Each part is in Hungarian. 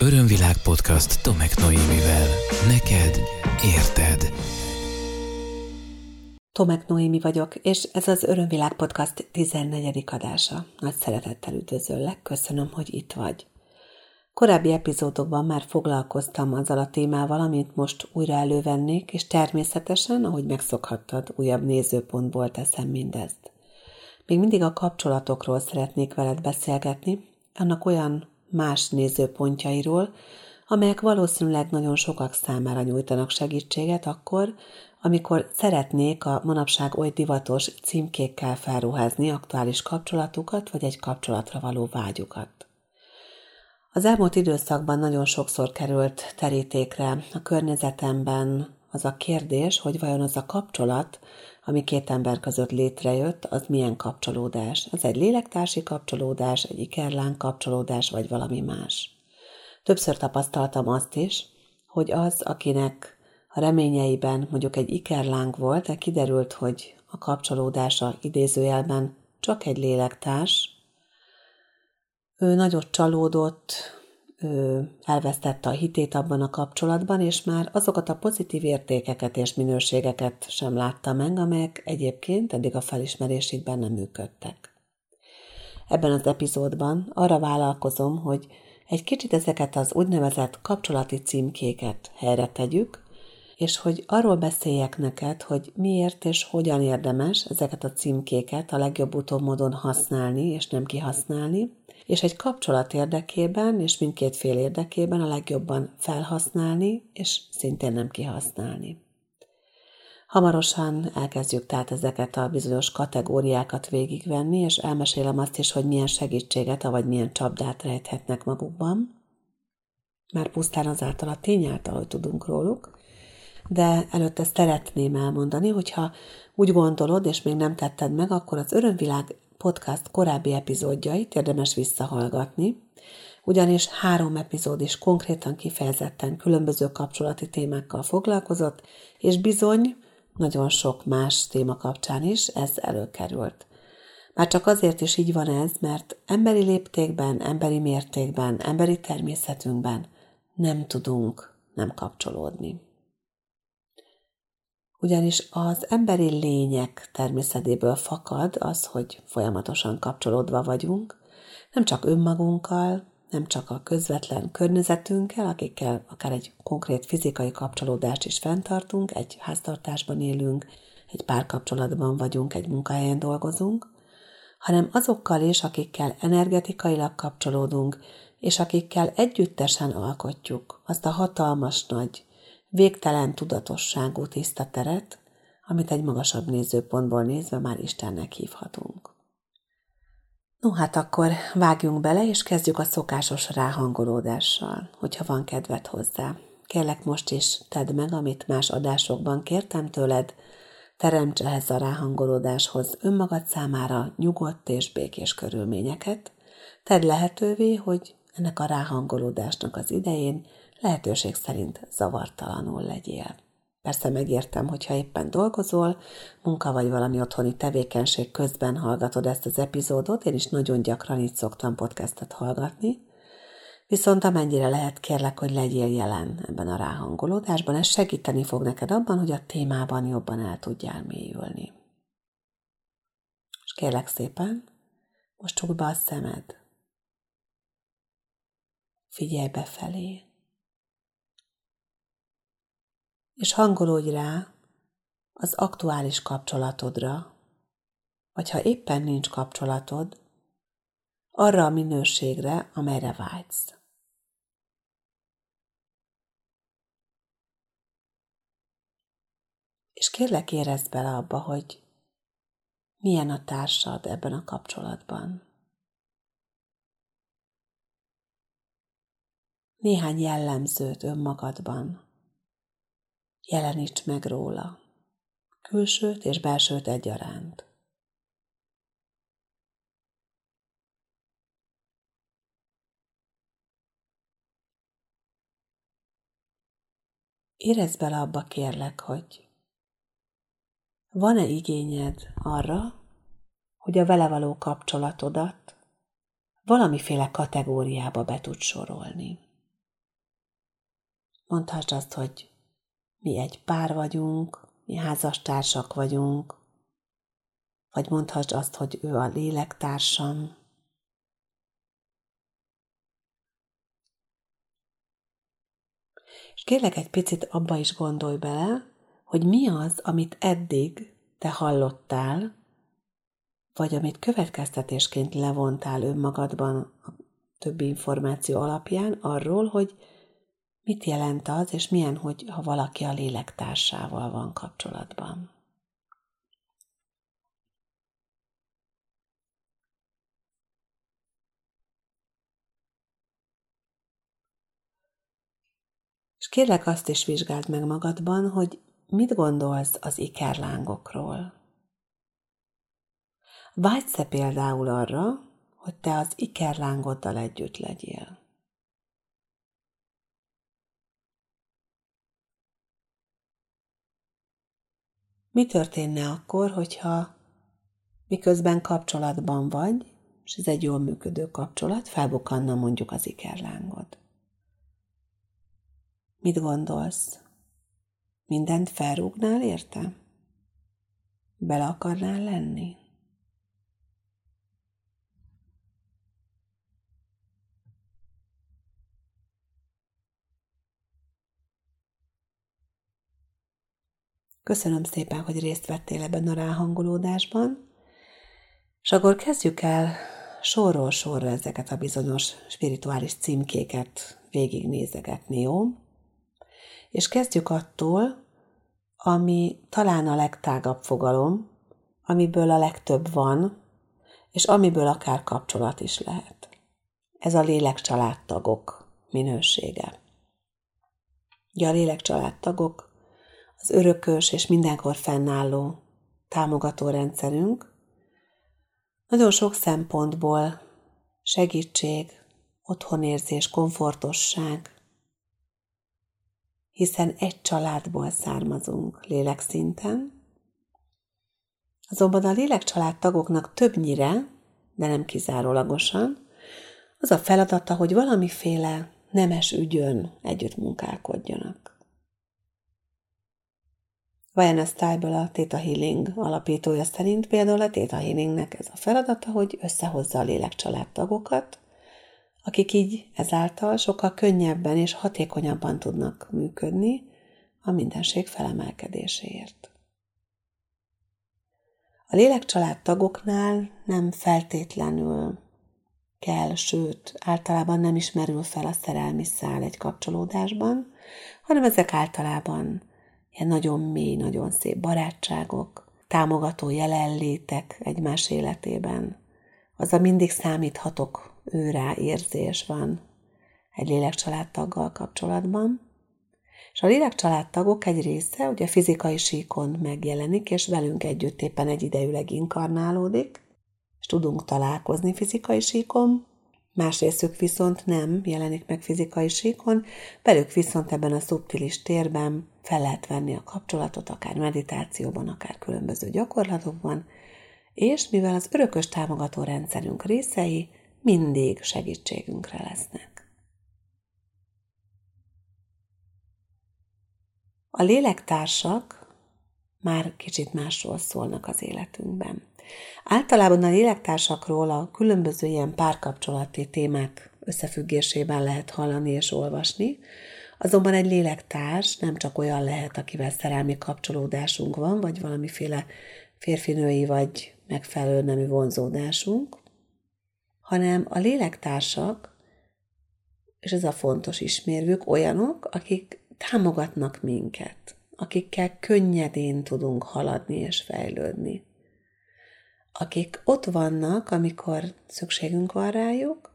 Örömvilág podcast Tomek Noémivel. Neked érted. Tomek Noémi vagyok, és ez az Örömvilág podcast 14. adása. Nagy szeretettel üdvözöllek, köszönöm, hogy itt vagy. Korábbi epizódokban már foglalkoztam azzal a témával, amit most újra elővennék, és természetesen, ahogy megszokhattad, újabb nézőpontból teszem mindezt. Még mindig a kapcsolatokról szeretnék veled beszélgetni, annak olyan más nézőpontjairól, amelyek valószínűleg nagyon sokak számára nyújtanak segítséget akkor, amikor szeretnék a manapság oly divatos címkékkel felruházni aktuális kapcsolatukat vagy egy kapcsolatra való vágyukat. Az elmúlt időszakban nagyon sokszor került terítékre a környezetemben az a kérdés, hogy vajon az a kapcsolat, ami két ember között létrejött, az milyen kapcsolódás. Ez egy lélektársi kapcsolódás, egy ikerlán kapcsolódás, vagy valami más. Többször tapasztaltam azt is, hogy az, akinek a reményeiben mondjuk egy ikerláng volt, de kiderült, hogy a kapcsolódása idézőjelben csak egy lélektárs, ő nagyot csalódott, ő elvesztette a hitét abban a kapcsolatban, és már azokat a pozitív értékeket és minőségeket sem látta meg, amelyek egyébként eddig a felismerésükben nem működtek. Ebben az epizódban arra vállalkozom, hogy egy kicsit ezeket az úgynevezett kapcsolati címkéket helyre tegyük, és hogy arról beszéljek neked, hogy miért és hogyan érdemes ezeket a címkéket a legjobb utómódon használni és nem kihasználni, és egy kapcsolat érdekében és mindkét fél érdekében a legjobban felhasználni és szintén nem kihasználni. Hamarosan elkezdjük tehát ezeket a bizonyos kategóriákat végigvenni, és elmesélem azt is, hogy milyen segítséget, vagy milyen csapdát rejthetnek magukban. Már pusztán azáltal a tény által, hogy tudunk róluk, de előtte szeretném elmondani, hogyha úgy gondolod, és még nem tetted meg, akkor az Örömvilág podcast korábbi epizódjait érdemes visszahallgatni, ugyanis három epizód is konkrétan kifejezetten különböző kapcsolati témákkal foglalkozott, és bizony nagyon sok más téma kapcsán is ez előkerült. Már csak azért is így van ez, mert emberi léptékben, emberi mértékben, emberi természetünkben nem tudunk nem kapcsolódni ugyanis az emberi lények természetéből fakad az, hogy folyamatosan kapcsolódva vagyunk, nem csak önmagunkkal, nem csak a közvetlen környezetünkkel, akikkel akár egy konkrét fizikai kapcsolódást is fenntartunk, egy háztartásban élünk, egy párkapcsolatban vagyunk, egy munkahelyen dolgozunk, hanem azokkal is, akikkel energetikailag kapcsolódunk, és akikkel együttesen alkotjuk azt a hatalmas nagy végtelen tudatosságú tiszta teret, amit egy magasabb nézőpontból nézve már Istennek hívhatunk. No hát akkor vágjunk bele, és kezdjük a szokásos ráhangolódással, hogyha van kedved hozzá. Kérlek most is tedd meg, amit más adásokban kértem tőled, teremts ehhez a ráhangolódáshoz önmagad számára nyugodt és békés körülményeket, tedd lehetővé, hogy ennek a ráhangolódásnak az idején lehetőség szerint zavartalanul legyél. Persze megértem, hogyha éppen dolgozol, munka vagy valami otthoni tevékenység közben hallgatod ezt az epizódot, én is nagyon gyakran így szoktam podcastet hallgatni, viszont amennyire lehet, kérlek, hogy legyél jelen ebben a ráhangolódásban, ez segíteni fog neked abban, hogy a témában jobban el tudjál mélyülni. És kérlek szépen, most csukd be a szemed. Figyelj befelé és hangolódj rá az aktuális kapcsolatodra, vagy ha éppen nincs kapcsolatod, arra a minőségre, amelyre vágysz. És kérlek érezd bele abba, hogy milyen a társad ebben a kapcsolatban. Néhány jellemzőt önmagadban jeleníts meg róla, külsőt és belsőt egyaránt. Érezd bele abba kérlek, hogy van-e igényed arra, hogy a vele való kapcsolatodat valamiféle kategóriába be tud sorolni. Mondhatsz azt, hogy mi egy pár vagyunk, mi házastársak vagyunk, vagy mondhatsz azt, hogy ő a lélektársam. És kérlek egy picit abba is gondolj bele, hogy mi az, amit eddig te hallottál, vagy amit következtetésként levontál önmagadban a többi információ alapján arról, hogy mit jelent az, és milyen, hogy ha valaki a lélektársával van kapcsolatban. És kérlek azt is vizsgáld meg magadban, hogy mit gondolsz az ikerlángokról. Vágysz-e például arra, hogy te az ikerlángoddal együtt legyél? Mi történne akkor, hogyha miközben kapcsolatban vagy, és ez egy jól működő kapcsolat, felbukanna mondjuk az ikerlángod? Mit gondolsz? Mindent felrúgnál érte? Bele akarnál lenni? Köszönöm szépen, hogy részt vettél ebben a ráhangolódásban, és akkor kezdjük el sorról sorra ezeket a bizonyos spirituális címkéket végignézegetni, jó? És kezdjük attól, ami talán a legtágabb fogalom, amiből a legtöbb van, és amiből akár kapcsolat is lehet. Ez a lélekcsaládtagok minősége. Ugye a lélekcsaládtagok az örökös és mindenkor fennálló támogató rendszerünk, nagyon sok szempontból segítség, otthonérzés, komfortosság, hiszen egy családból származunk lélekszinten, azonban a lélekcsalád tagoknak többnyire, de nem kizárólagosan, az a feladata, hogy valamiféle nemes ügyön együtt munkálkodjanak. Vajon Style-ből a Theta Healing alapítója szerint például a Theta Healingnek ez a feladata, hogy összehozza a lélekcsaládtagokat, akik így ezáltal sokkal könnyebben és hatékonyabban tudnak működni a mindenség felemelkedéséért. A lélekcsaládtagoknál nem feltétlenül kell, sőt, általában nem ismerül fel a szerelmi szál egy kapcsolódásban, hanem ezek általában ilyen nagyon mély, nagyon szép barátságok, támogató jelenlétek egymás életében. Az a mindig számíthatok őrá érzés van egy lélekcsaládtaggal kapcsolatban. És a lélekcsaládtagok egy része ugye fizikai síkon megjelenik, és velünk együtt éppen egy idejűleg inkarnálódik, és tudunk találkozni fizikai síkon, Más viszont nem jelenik meg fizikai síkon, velük viszont ebben a szubtilis térben fel lehet venni a kapcsolatot, akár meditációban, akár különböző gyakorlatokban, és mivel az örökös támogató rendszerünk részei, mindig segítségünkre lesznek. A lélektársak már kicsit másról szólnak az életünkben. Általában a lélektársakról a különböző ilyen párkapcsolati témák összefüggésében lehet hallani és olvasni, azonban egy lélektárs nem csak olyan lehet, akivel szerelmi kapcsolódásunk van, vagy valamiféle férfinői vagy megfelelő nemű vonzódásunk, hanem a lélektársak, és ez a fontos ismérvük, olyanok, akik támogatnak minket, akikkel könnyedén tudunk haladni és fejlődni. Akik ott vannak, amikor szükségünk van rájuk,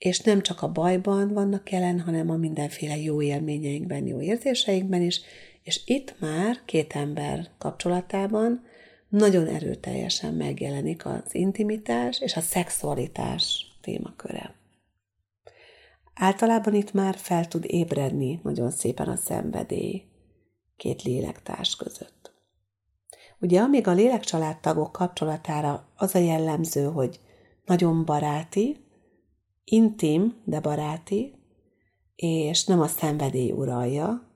és nem csak a bajban vannak jelen, hanem a mindenféle jó élményeinkben, jó érzéseinkben is, és itt már két ember kapcsolatában nagyon erőteljesen megjelenik az intimitás és a szexualitás témaköre. Általában itt már fel tud ébredni nagyon szépen a szenvedély két lélektárs között. Ugye amíg a lélekcsaládtagok kapcsolatára az a jellemző, hogy nagyon baráti, intim, de baráti, és nem a szenvedély uralja,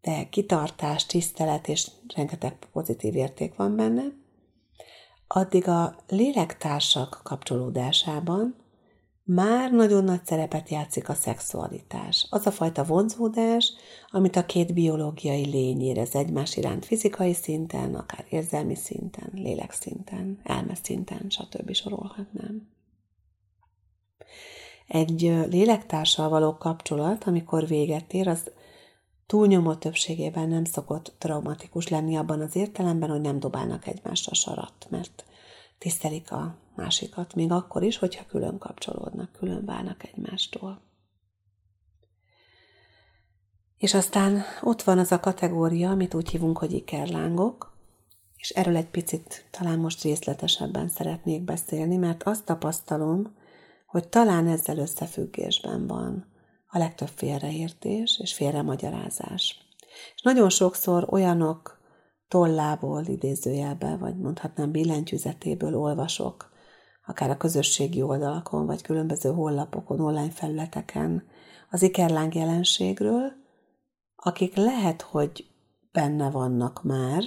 de kitartás, tisztelet és rengeteg pozitív érték van benne, addig a lélektársak kapcsolódásában már nagyon nagy szerepet játszik a szexualitás. Az a fajta vonzódás, amit a két biológiai lény érez egymás iránt fizikai szinten, akár érzelmi szinten, lélekszinten, elmeszinten, stb. sorolhatnám. Egy lélektársal való kapcsolat, amikor véget ér, az túlnyomó többségében nem szokott traumatikus lenni abban az értelemben, hogy nem dobálnak egymásra sarat, mert tisztelik a másikat, még akkor is, hogyha külön kapcsolódnak, külön válnak egymástól. És aztán ott van az a kategória, amit úgy hívunk, hogy ikerlángok, és erről egy picit talán most részletesebben szeretnék beszélni, mert azt tapasztalom, hogy talán ezzel összefüggésben van a legtöbb félreértés és félremagyarázás. És nagyon sokszor olyanok tollából, idézőjelbe, vagy mondhatnám billentyűzetéből olvasok, akár a közösségi oldalakon, vagy különböző hollapokon, online felületeken az ikerláng jelenségről, akik lehet, hogy benne vannak már,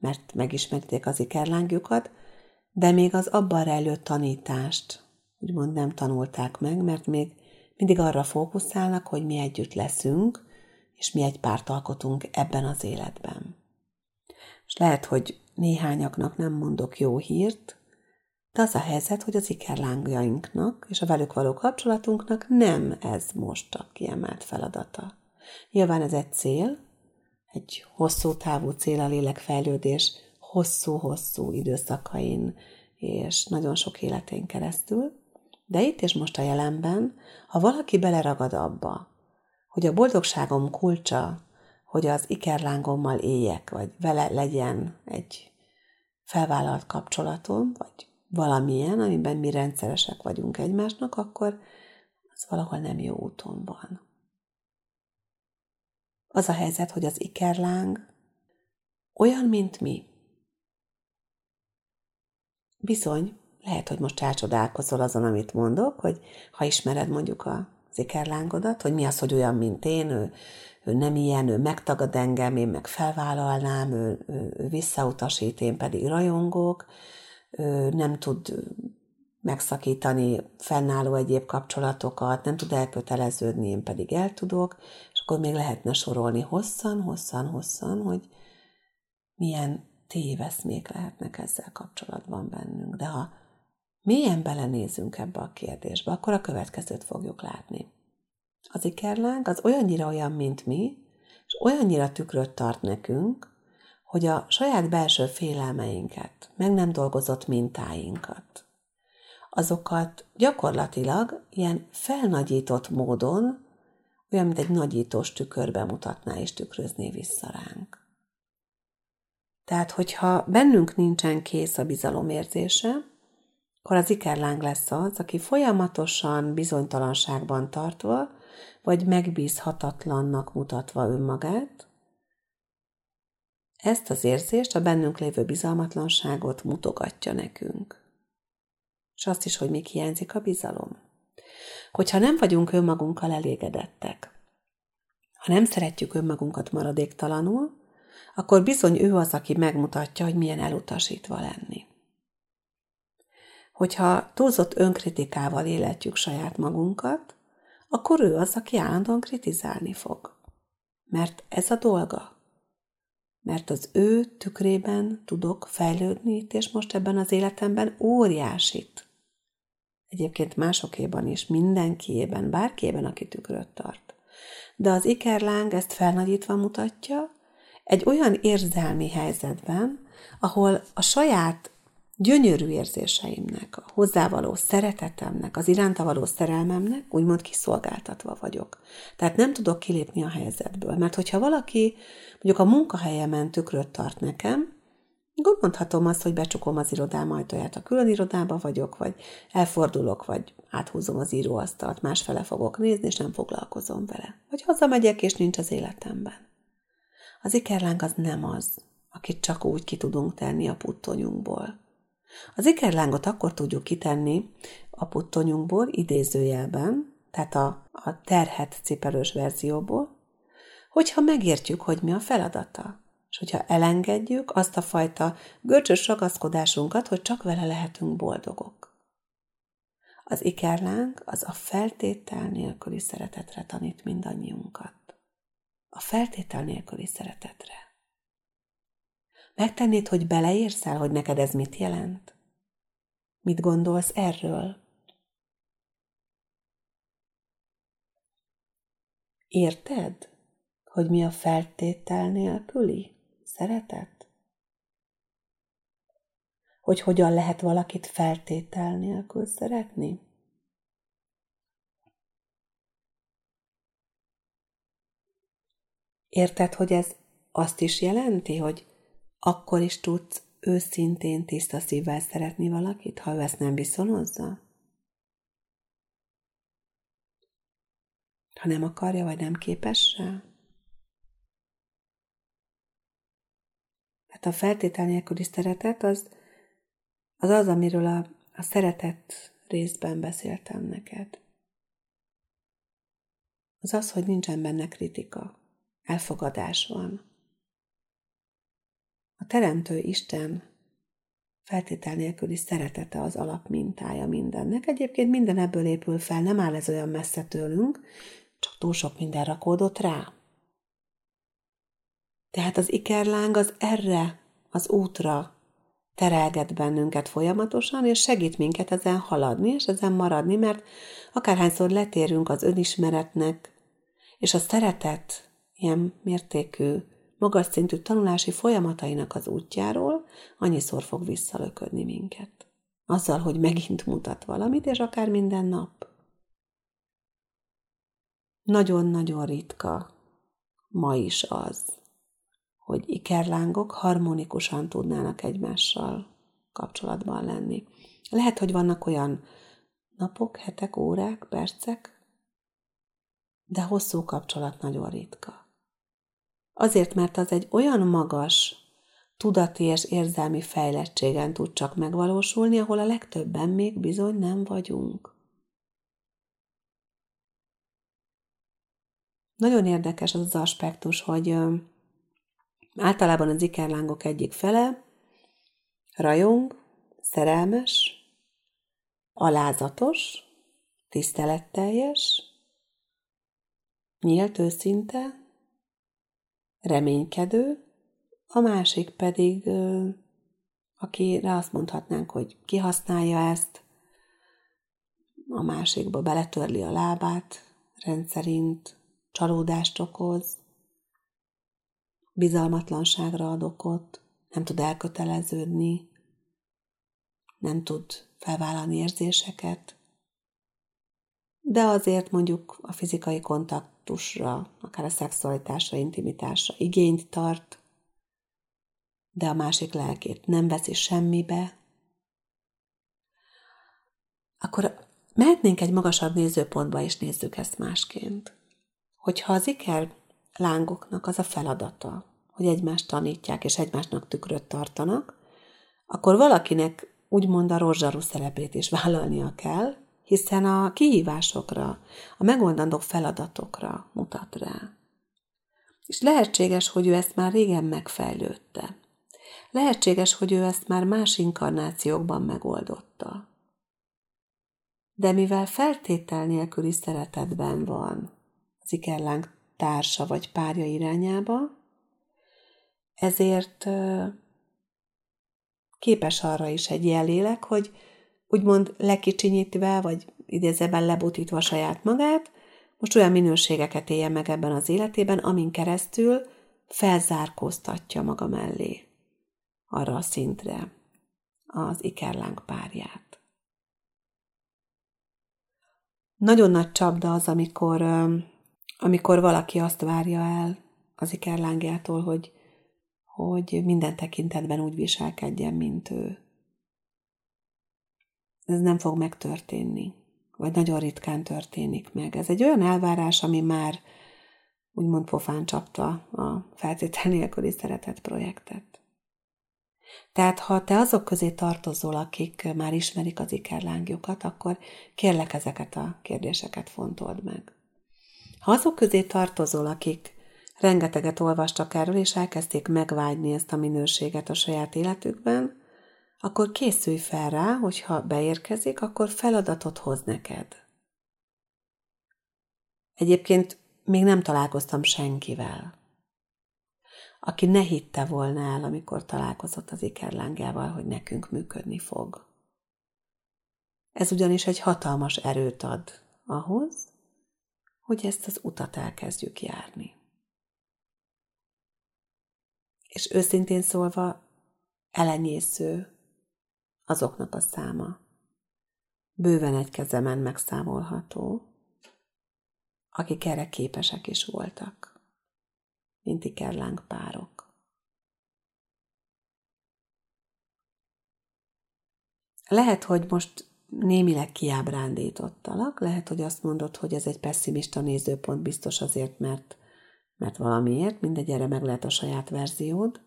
mert megismerték az ikerlángjukat, de még az abban rejlő tanítást, úgymond nem tanulták meg, mert még mindig arra fókuszálnak, hogy mi együtt leszünk, és mi egy párt alkotunk ebben az életben. És lehet, hogy néhányaknak nem mondok jó hírt, de az a helyzet, hogy az ikerlángjainknak és a velük való kapcsolatunknak nem ez most a kiemelt feladata. Nyilván ez egy cél, egy hosszú távú cél a lélekfejlődés hosszú-hosszú időszakain és nagyon sok életén keresztül, de itt és most a jelenben, ha valaki beleragad abba, hogy a boldogságom kulcsa, hogy az ikerlángommal éljek, vagy vele legyen egy felvállalt kapcsolatom, vagy valamilyen, amiben mi rendszeresek vagyunk egymásnak, akkor az valahol nem jó úton van. Az a helyzet, hogy az ikerláng olyan, mint mi. Bizony, lehet, hogy most elcsodálkozol azon, amit mondok, hogy ha ismered mondjuk a ikerlángodat, hogy mi az, hogy olyan, mint én, ő, ő nem ilyen, ő megtagad engem, én meg felvállalnám, ő, ő, ő visszautasít, én pedig rajongok, ő nem tud megszakítani fennálló egyéb kapcsolatokat, nem tud elköteleződni, én pedig el tudok, és akkor még lehetne sorolni hosszan, hosszan, hosszan, hogy milyen téveszmék lehetnek ezzel kapcsolatban bennünk. De ha mélyen belenézünk ebbe a kérdésbe, akkor a következőt fogjuk látni. Az ikerlánk az olyannyira olyan, mint mi, és olyannyira tükröt tart nekünk, hogy a saját belső félelmeinket, meg nem dolgozott mintáinkat, azokat gyakorlatilag ilyen felnagyított módon, olyan, mint egy nagyítós tükörbe mutatná és tükrözné vissza ránk. Tehát, hogyha bennünk nincsen kész a bizalomérzése, akkor az ikerláng lesz az, aki folyamatosan bizonytalanságban tartva, vagy megbízhatatlannak mutatva önmagát, ezt az érzést, a bennünk lévő bizalmatlanságot mutogatja nekünk. És azt is, hogy még hiányzik a bizalom. Hogyha nem vagyunk önmagunkkal elégedettek, ha nem szeretjük önmagunkat maradéktalanul, akkor bizony ő az, aki megmutatja, hogy milyen elutasítva lenni. Hogyha túlzott önkritikával életjük saját magunkat, akkor ő az, aki állandóan kritizálni fog. Mert ez a dolga mert az ő tükrében tudok fejlődni és most ebben az életemben óriásit. Egyébként másokéban is, mindenkiében, bárkiében, aki tükröt tart. De az ikerláng ezt felnagyítva mutatja, egy olyan érzelmi helyzetben, ahol a saját gyönyörű érzéseimnek, a hozzávaló szeretetemnek, az iránta való szerelmemnek úgymond kiszolgáltatva vagyok. Tehát nem tudok kilépni a helyzetből, mert hogyha valaki mondjuk a munkahelyemen tükröt tart nekem, akkor mondhatom azt, hogy becsukom az irodám ajtóját, a külön irodába vagyok, vagy elfordulok, vagy áthúzom az íróasztalt, másfele fogok nézni, és nem foglalkozom vele. Vagy hazamegyek, és nincs az életemben. Az ikerlánk az nem az, akit csak úgy ki tudunk tenni a puttonyunkból. Az ikerlángot akkor tudjuk kitenni a puttonyunkból idézőjelben, tehát a, a terhet cipelős verzióból, hogyha megértjük, hogy mi a feladata, és hogyha elengedjük azt a fajta görcsös ragaszkodásunkat, hogy csak vele lehetünk boldogok. Az ikerlánk az a feltétel nélküli szeretetre tanít mindannyiunkat. A feltétel nélküli szeretetre. Megtennéd, hogy beleérsz el, hogy neked ez mit jelent? Mit gondolsz erről? Érted, hogy mi a feltétel nélküli szeretet? Hogy hogyan lehet valakit feltétel nélkül szeretni? Érted, hogy ez azt is jelenti, hogy akkor is tudsz őszintén tiszta szívvel szeretni valakit, ha ő ezt nem viszonozza? Ha nem akarja, vagy nem képes rá? Hát a feltétel nélküli szeretet az az, az amiről a, a szeretet részben beszéltem neked. Az az, hogy nincsen benne kritika, elfogadás van. Teremtő Isten feltétel nélküli szeretete az alapmintája mindennek. Egyébként minden ebből épül fel, nem áll ez olyan messze tőlünk, csak túl sok minden rakódott rá. Tehát az ikerláng az erre, az útra terelget bennünket folyamatosan, és segít minket ezen haladni, és ezen maradni, mert akárhányszor letérünk az önismeretnek, és a szeretet ilyen mértékű, magas szintű tanulási folyamatainak az útjáról, annyiszor fog visszalöködni minket. Azzal, hogy megint mutat valamit, és akár minden nap. Nagyon-nagyon ritka ma is az, hogy ikerlángok harmonikusan tudnának egymással kapcsolatban lenni. Lehet, hogy vannak olyan napok, hetek, órák, percek, de hosszú kapcsolat nagyon ritka. Azért, mert az egy olyan magas, tudati és érzelmi fejlettségen tud csak megvalósulni, ahol a legtöbben még bizony nem vagyunk. Nagyon érdekes az az aspektus, hogy Általában az ikerlángok egyik fele rajong, szerelmes, alázatos, tiszteletteljes, nyílt, őszinte, reménykedő, a másik pedig, akire azt mondhatnánk, hogy kihasználja ezt, a másikba beletörli a lábát, rendszerint csalódást okoz, bizalmatlanságra ad okot, nem tud elköteleződni, nem tud felvállalni érzéseket, de azért mondjuk a fizikai kontaktusra, akár a szexualitásra, intimitásra igényt tart, de a másik lelkét nem veszi semmibe, akkor mehetnénk egy magasabb nézőpontba, és nézzük ezt másként. Hogyha az iker lángoknak az a feladata, hogy egymást tanítják és egymásnak tükröt tartanak, akkor valakinek úgymond a rozsarú szerepét is vállalnia kell, hiszen a kihívásokra, a megoldandó feladatokra mutat rá. És lehetséges, hogy ő ezt már régen megfejlődte. Lehetséges, hogy ő ezt már más inkarnációkban megoldotta. De mivel feltétel nélküli szeretetben van az ikerlánk társa vagy párja irányába, ezért képes arra is egy ilyen lélek, hogy úgymond lekicsinyítve, vagy idézőben lebutítva saját magát, most olyan minőségeket éljen meg ebben az életében, amin keresztül felzárkóztatja maga mellé arra a szintre az ikerlánk párját. Nagyon nagy csapda az, amikor, amikor valaki azt várja el az ikerlángjától, hogy hogy minden tekintetben úgy viselkedjen, mint ő. Ez nem fog megtörténni, vagy nagyon ritkán történik meg. Ez egy olyan elvárás, ami már úgymond pofán csapta a feltétel nélküli szeretett projektet. Tehát, ha te azok közé tartozol, akik már ismerik az ikerlángjukat, akkor kérlek ezeket a kérdéseket fontold meg. Ha azok közé tartozol, akik rengeteget olvastak erről, és elkezdték megvágyni ezt a minőséget a saját életükben, akkor készülj fel rá, hogyha beérkezik, akkor feladatot hoz neked. Egyébként még nem találkoztam senkivel, aki ne hitte volna el, amikor találkozott az ikerlángjával, hogy nekünk működni fog. Ez ugyanis egy hatalmas erőt ad ahhoz, hogy ezt az utat elkezdjük járni. És őszintén szólva elenyésző azoknak a száma. Bőven egy kezemen megszámolható, akik erre képesek is voltak, mint ikerláng párok. Lehet, hogy most némileg kiábrándítottalak, lehet, hogy azt mondod, hogy ez egy pessimista nézőpont biztos azért, mert, mert valamiért, mindegy, erre meg lehet a saját verziód,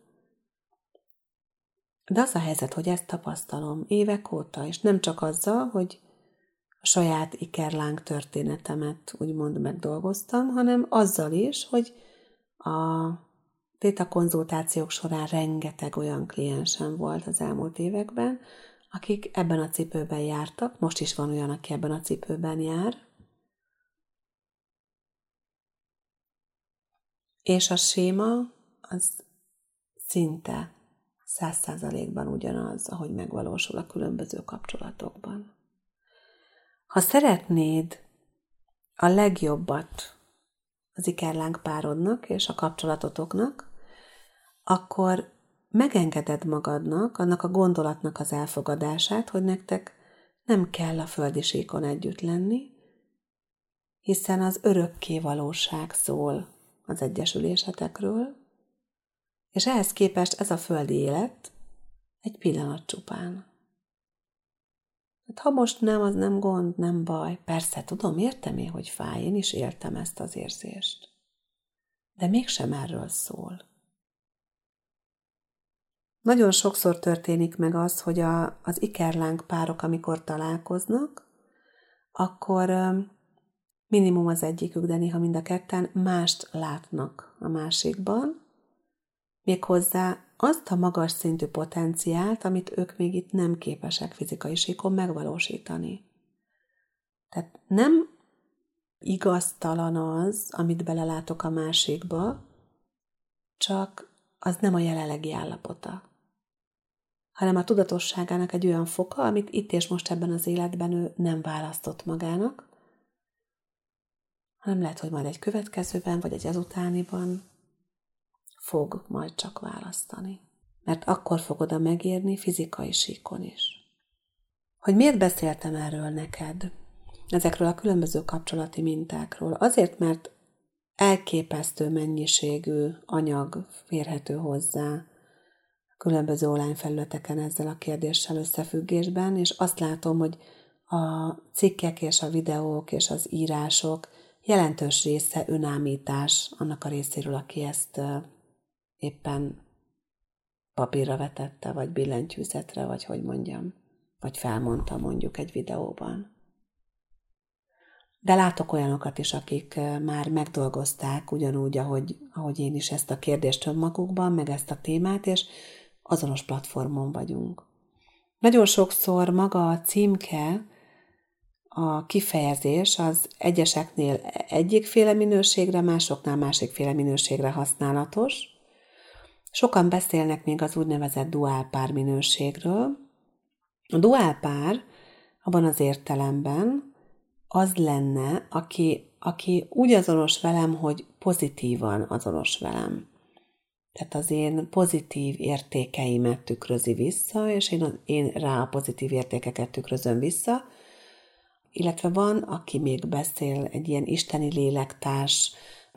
de az a helyzet, hogy ezt tapasztalom évek óta, és nem csak azzal, hogy a saját ikerláng történetemet úgymond megdolgoztam, hanem azzal is, hogy a téta konzultációk során rengeteg olyan kliensem volt az elmúlt években, akik ebben a cipőben jártak, most is van olyan, aki ebben a cipőben jár, és a séma az szinte száz százalékban ugyanaz, ahogy megvalósul a különböző kapcsolatokban. Ha szeretnéd a legjobbat az ikerlánk párodnak és a kapcsolatotoknak, akkor megengeded magadnak annak a gondolatnak az elfogadását, hogy nektek nem kell a földi síkon együtt lenni, hiszen az örökké valóság szól az egyesülésetekről, és ehhez képest ez a földi élet egy pillanat csupán. Hát ha most nem, az nem gond, nem baj. Persze, tudom, értem én, hogy fáj, én is éltem ezt az érzést. De mégsem erről szól. Nagyon sokszor történik meg az, hogy a, az ikerlánk párok, amikor találkoznak, akkor minimum az egyikük, de néha mind a ketten mást látnak a másikban, méghozzá azt a magas szintű potenciált, amit ők még itt nem képesek fizikai síkon megvalósítani. Tehát nem igaztalan az, amit belelátok a másikba, csak az nem a jelenlegi állapota, hanem a tudatosságának egy olyan foka, amit itt és most ebben az életben ő nem választott magának, hanem lehet, hogy majd egy következőben, vagy egy ezutániban fog majd csak választani. Mert akkor fogod a megérni fizikai síkon is. Hogy miért beszéltem erről neked? Ezekről a különböző kapcsolati mintákról. Azért, mert elképesztő mennyiségű anyag férhető hozzá különböző online felületeken ezzel a kérdéssel összefüggésben, és azt látom, hogy a cikkek és a videók és az írások jelentős része önámítás annak a részéről, aki ezt éppen papírra vetette, vagy billentyűzetre, vagy hogy mondjam, vagy felmondta mondjuk egy videóban. De látok olyanokat is, akik már megdolgozták ugyanúgy, ahogy, ahogy én is ezt a kérdést önmagukban, meg ezt a témát, és azonos platformon vagyunk. Nagyon sokszor maga a címke, a kifejezés az egyeseknél egyikféle minőségre, másoknál másikféle minőségre használatos, Sokan beszélnek még az úgynevezett duálpár minőségről. A duálpár abban az értelemben az lenne, aki, aki úgy azonos velem, hogy pozitívan azonos velem. Tehát az én pozitív értékeimet tükrözi vissza, és én, én rá a pozitív értékeket tükrözöm vissza, illetve van, aki még beszél egy ilyen isteni lélektárs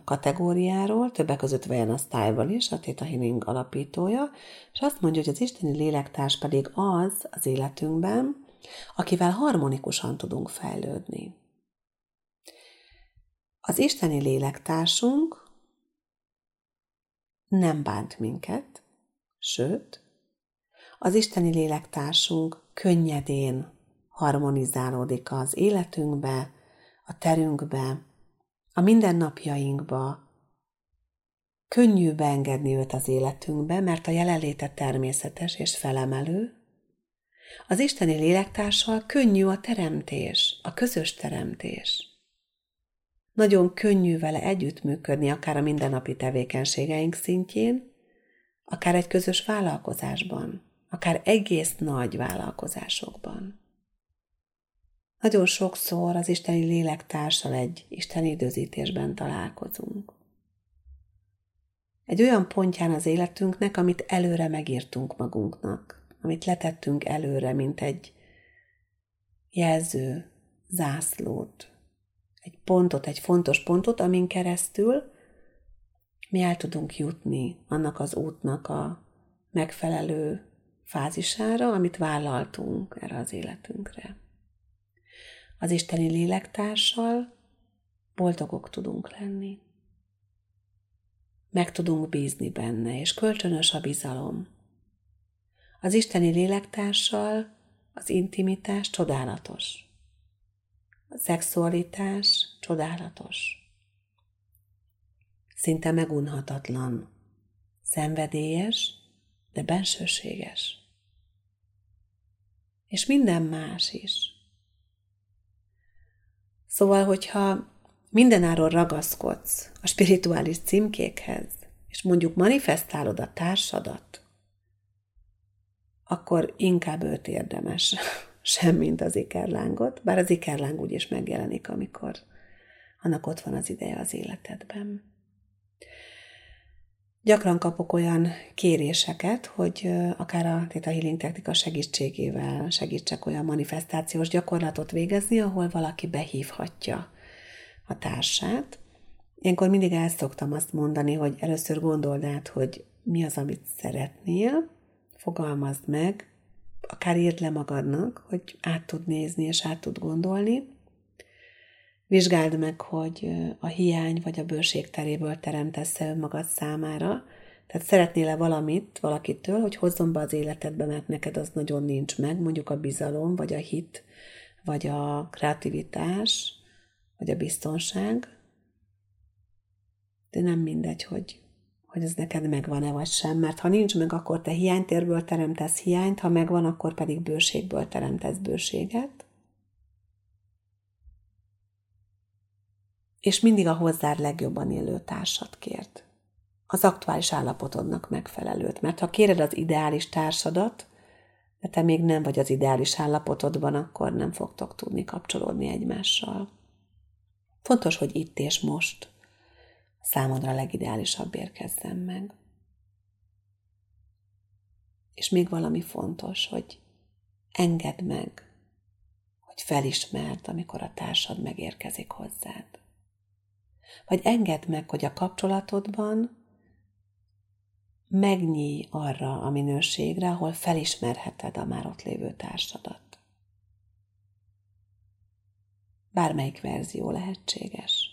kategóriáról, többek között Vajana Style-val is, a Theta Healing alapítója, és azt mondja, hogy az isteni lélektárs pedig az az életünkben, akivel harmonikusan tudunk fejlődni. Az isteni lélektársunk nem bánt minket, sőt, Az isteni lélektársunk könnyedén harmonizálódik az életünkbe, a terünkbe, a mindennapjainkba. Könnyű beengedni őt az életünkbe, mert a jelenléte természetes és felemelő. Az isteni lélektársal könnyű a teremtés, a közös teremtés. Nagyon könnyű vele együttműködni, akár a mindennapi tevékenységeink szintjén, akár egy közös vállalkozásban, akár egész nagy vállalkozásokban. Nagyon sokszor az isteni lélektársal egy isteni időzítésben találkozunk. Egy olyan pontján az életünknek, amit előre megírtunk magunknak, amit letettünk előre, mint egy jelző, zászlót, egy pontot, egy fontos pontot, amin keresztül mi el tudunk jutni annak az útnak a megfelelő fázisára, amit vállaltunk erre az életünkre. Az isteni lélektársal boldogok tudunk lenni. Meg tudunk bízni benne, és kölcsönös a bizalom. Az isteni lélektársal az intimitás csodálatos. A szexualitás csodálatos. Szinte megunhatatlan, szenvedélyes, de bensőséges. És minden más is. Szóval, hogyha mindenáron ragaszkodsz a spirituális címkékhez, és mondjuk manifestálod a társadat, akkor inkább őt érdemes, semmint az ikerlángot, bár az ikerláng úgy is megjelenik, amikor annak ott van az ideje az életedben. Gyakran kapok olyan kéréseket, hogy akár a Theta Healing technika segítségével segítsek olyan manifestációs gyakorlatot végezni, ahol valaki behívhatja a társát. Ilyenkor mindig el szoktam azt mondani, hogy először gondold át, hogy mi az, amit szeretnél, fogalmazd meg, akár írd le magadnak, hogy át tud nézni és át tud gondolni, Vizsgáld meg, hogy a hiány vagy a bőség teréből teremtesz-e önmagad számára, tehát szeretnél-e valamit valakitől, hogy hozzon be az életedbe, mert neked az nagyon nincs meg, mondjuk a bizalom, vagy a hit, vagy a kreativitás, vagy a biztonság. De nem mindegy, hogy, hogy ez neked megvan-e vagy sem, mert ha nincs meg, akkor te hiánytérből teremtesz hiányt, ha megvan, akkor pedig bőségből teremtesz bőséget. És mindig a hozzád legjobban élő társat kért. Az aktuális állapotodnak megfelelőt, mert ha kéred az ideális társadat, de te még nem vagy az ideális állapotodban, akkor nem fogtok tudni kapcsolódni egymással. Fontos, hogy itt és most számodra a legideálisabb érkezzen meg. És még valami fontos, hogy engedd meg, hogy felismerd, amikor a társad megérkezik hozzád. Vagy engedd meg, hogy a kapcsolatodban megnyíj arra a minőségre, ahol felismerheted a már ott lévő társadat. Bármelyik verzió lehetséges.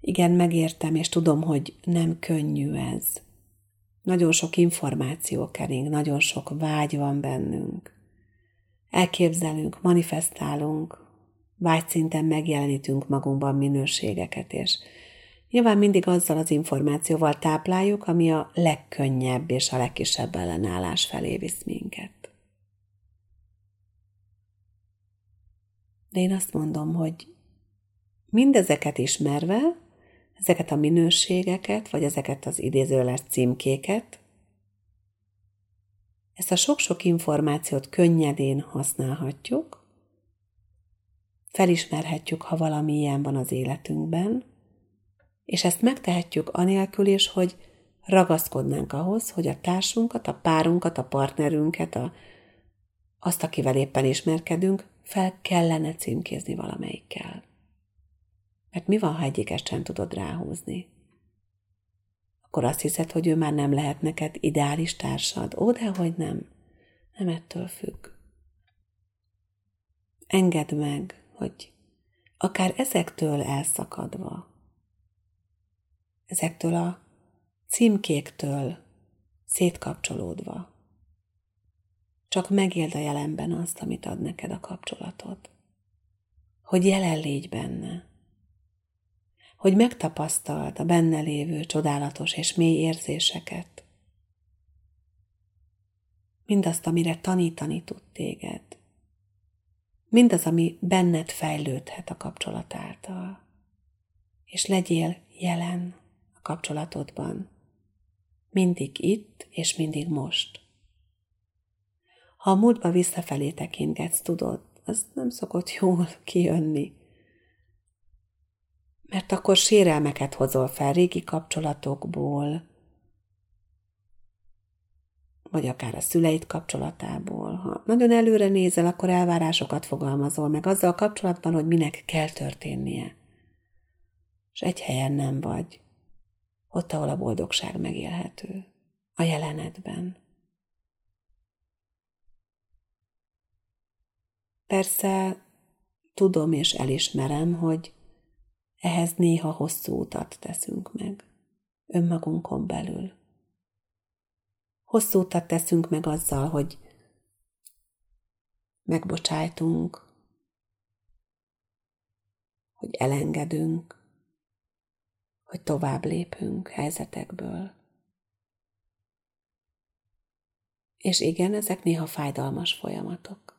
Igen, megértem, és tudom, hogy nem könnyű ez. Nagyon sok információ kering, nagyon sok vágy van bennünk. Elképzelünk, manifestálunk, vágyszinten megjelenítünk magunkban minőségeket, és nyilván mindig azzal az információval tápláljuk, ami a legkönnyebb és a legkisebb ellenállás felé visz minket. De én azt mondom, hogy mindezeket ismerve, ezeket a minőségeket, vagy ezeket az idézőles címkéket, ezt a sok-sok információt könnyedén használhatjuk, felismerhetjük, ha valami ilyen van az életünkben, és ezt megtehetjük anélkül is, hogy ragaszkodnánk ahhoz, hogy a társunkat, a párunkat, a partnerünket, a, azt, akivel éppen ismerkedünk, fel kellene címkézni valamelyikkel. Mert mi van, ha egyiket sem tudod ráhúzni? Akkor azt hiszed, hogy ő már nem lehet neked ideális társad? Ó, de hogy nem. Nem ettől függ. Engedd meg, hogy akár ezektől elszakadva, ezektől a címkéktől szétkapcsolódva. Csak megéld a jelenben azt, amit ad neked a kapcsolatod. Hogy jelen légy benne. Hogy megtapasztald a benne lévő csodálatos és mély érzéseket. Mindazt, amire tanítani tud téged. Mindaz, ami benned fejlődhet a kapcsolat által. És legyél jelen a kapcsolatodban. Mindig itt és mindig most. Ha a múltba visszafelé tekintgetsz, tudod, az nem szokott jól kijönni. Mert akkor sérelmeket hozol fel régi kapcsolatokból, vagy akár a szüleid kapcsolatából. Ha nagyon előre nézel, akkor elvárásokat fogalmazol meg azzal kapcsolatban, hogy minek kell történnie. És egy helyen nem vagy, ott, ahol a boldogság megélhető, a jelenetben. Persze tudom és elismerem, hogy ehhez néha hosszú utat teszünk meg, önmagunkon belül. Hosszú utat teszünk meg azzal, hogy megbocsájtunk, hogy elengedünk, hogy tovább lépünk helyzetekből. És igen, ezek néha fájdalmas folyamatok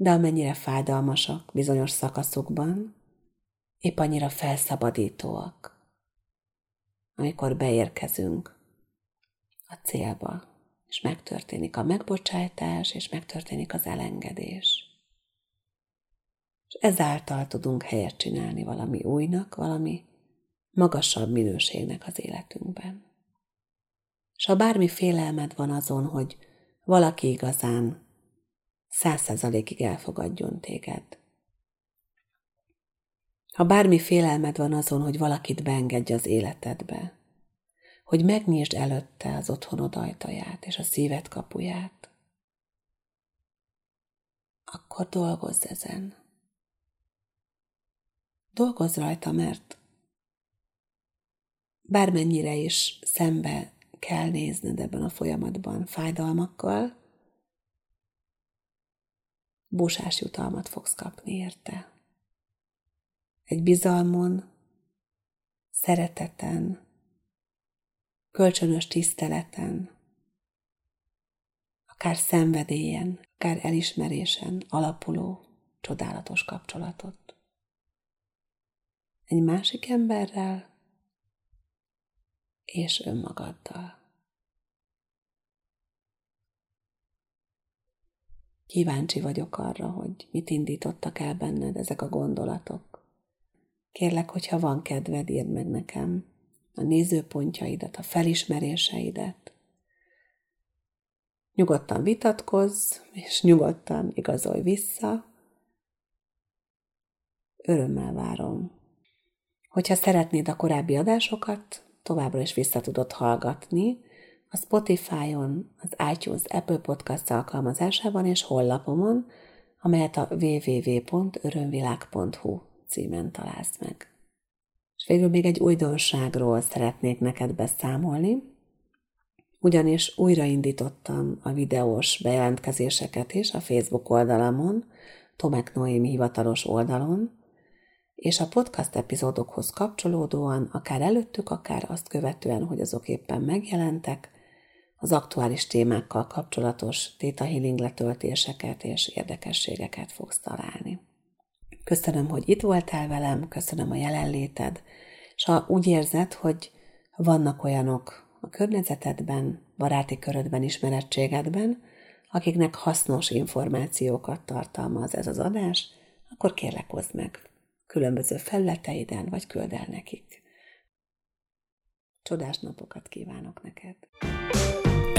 de amennyire fájdalmasak bizonyos szakaszokban, épp annyira felszabadítóak, amikor beérkezünk a célba, és megtörténik a megbocsájtás, és megtörténik az elengedés. És ezáltal tudunk helyet csinálni valami újnak, valami magasabb minőségnek az életünkben. És ha bármi félelmed van azon, hogy valaki igazán száz százalékig elfogadjon téged. Ha bármi félelmed van azon, hogy valakit beengedj az életedbe, hogy megnyisd előtte az otthonod ajtaját és a szíved kapuját, akkor dolgozz ezen. Dolgozz rajta, mert bármennyire is szembe kell nézned ebben a folyamatban fájdalmakkal, búsás jutalmat fogsz kapni érte. Egy bizalmon, szereteten, kölcsönös tiszteleten, akár szenvedélyen, akár elismerésen alapuló csodálatos kapcsolatot. Egy másik emberrel és önmagaddal. Kíváncsi vagyok arra, hogy mit indítottak el benned ezek a gondolatok. Kérlek, hogyha van kedved, írd meg nekem a nézőpontjaidat, a felismeréseidet. Nyugodtan vitatkozz, és nyugodtan igazolj vissza. Örömmel várom. Hogyha szeretnéd a korábbi adásokat, továbbra is vissza tudod hallgatni, a Spotify-on, az iTunes Apple Podcast alkalmazásában és hollapomon, amelyet a www.örömvilág.hu címen találsz meg. És végül még egy újdonságról szeretnék neked beszámolni, ugyanis újraindítottam a videós bejelentkezéseket is a Facebook oldalamon, Tomek Noémi hivatalos oldalon, és a podcast epizódokhoz kapcsolódóan, akár előttük, akár azt követően, hogy azok éppen megjelentek, az aktuális témákkal kapcsolatos Theta Healing letöltéseket és érdekességeket fogsz találni. Köszönöm, hogy itt voltál velem, köszönöm a jelenléted, és ha úgy érzed, hogy vannak olyanok a környezetedben, baráti körödben, ismerettségedben, akiknek hasznos információkat tartalmaz ez az adás, akkor kérlek hozd meg különböző felületeiden, vagy küld el nekik. Csodás napokat kívánok neked!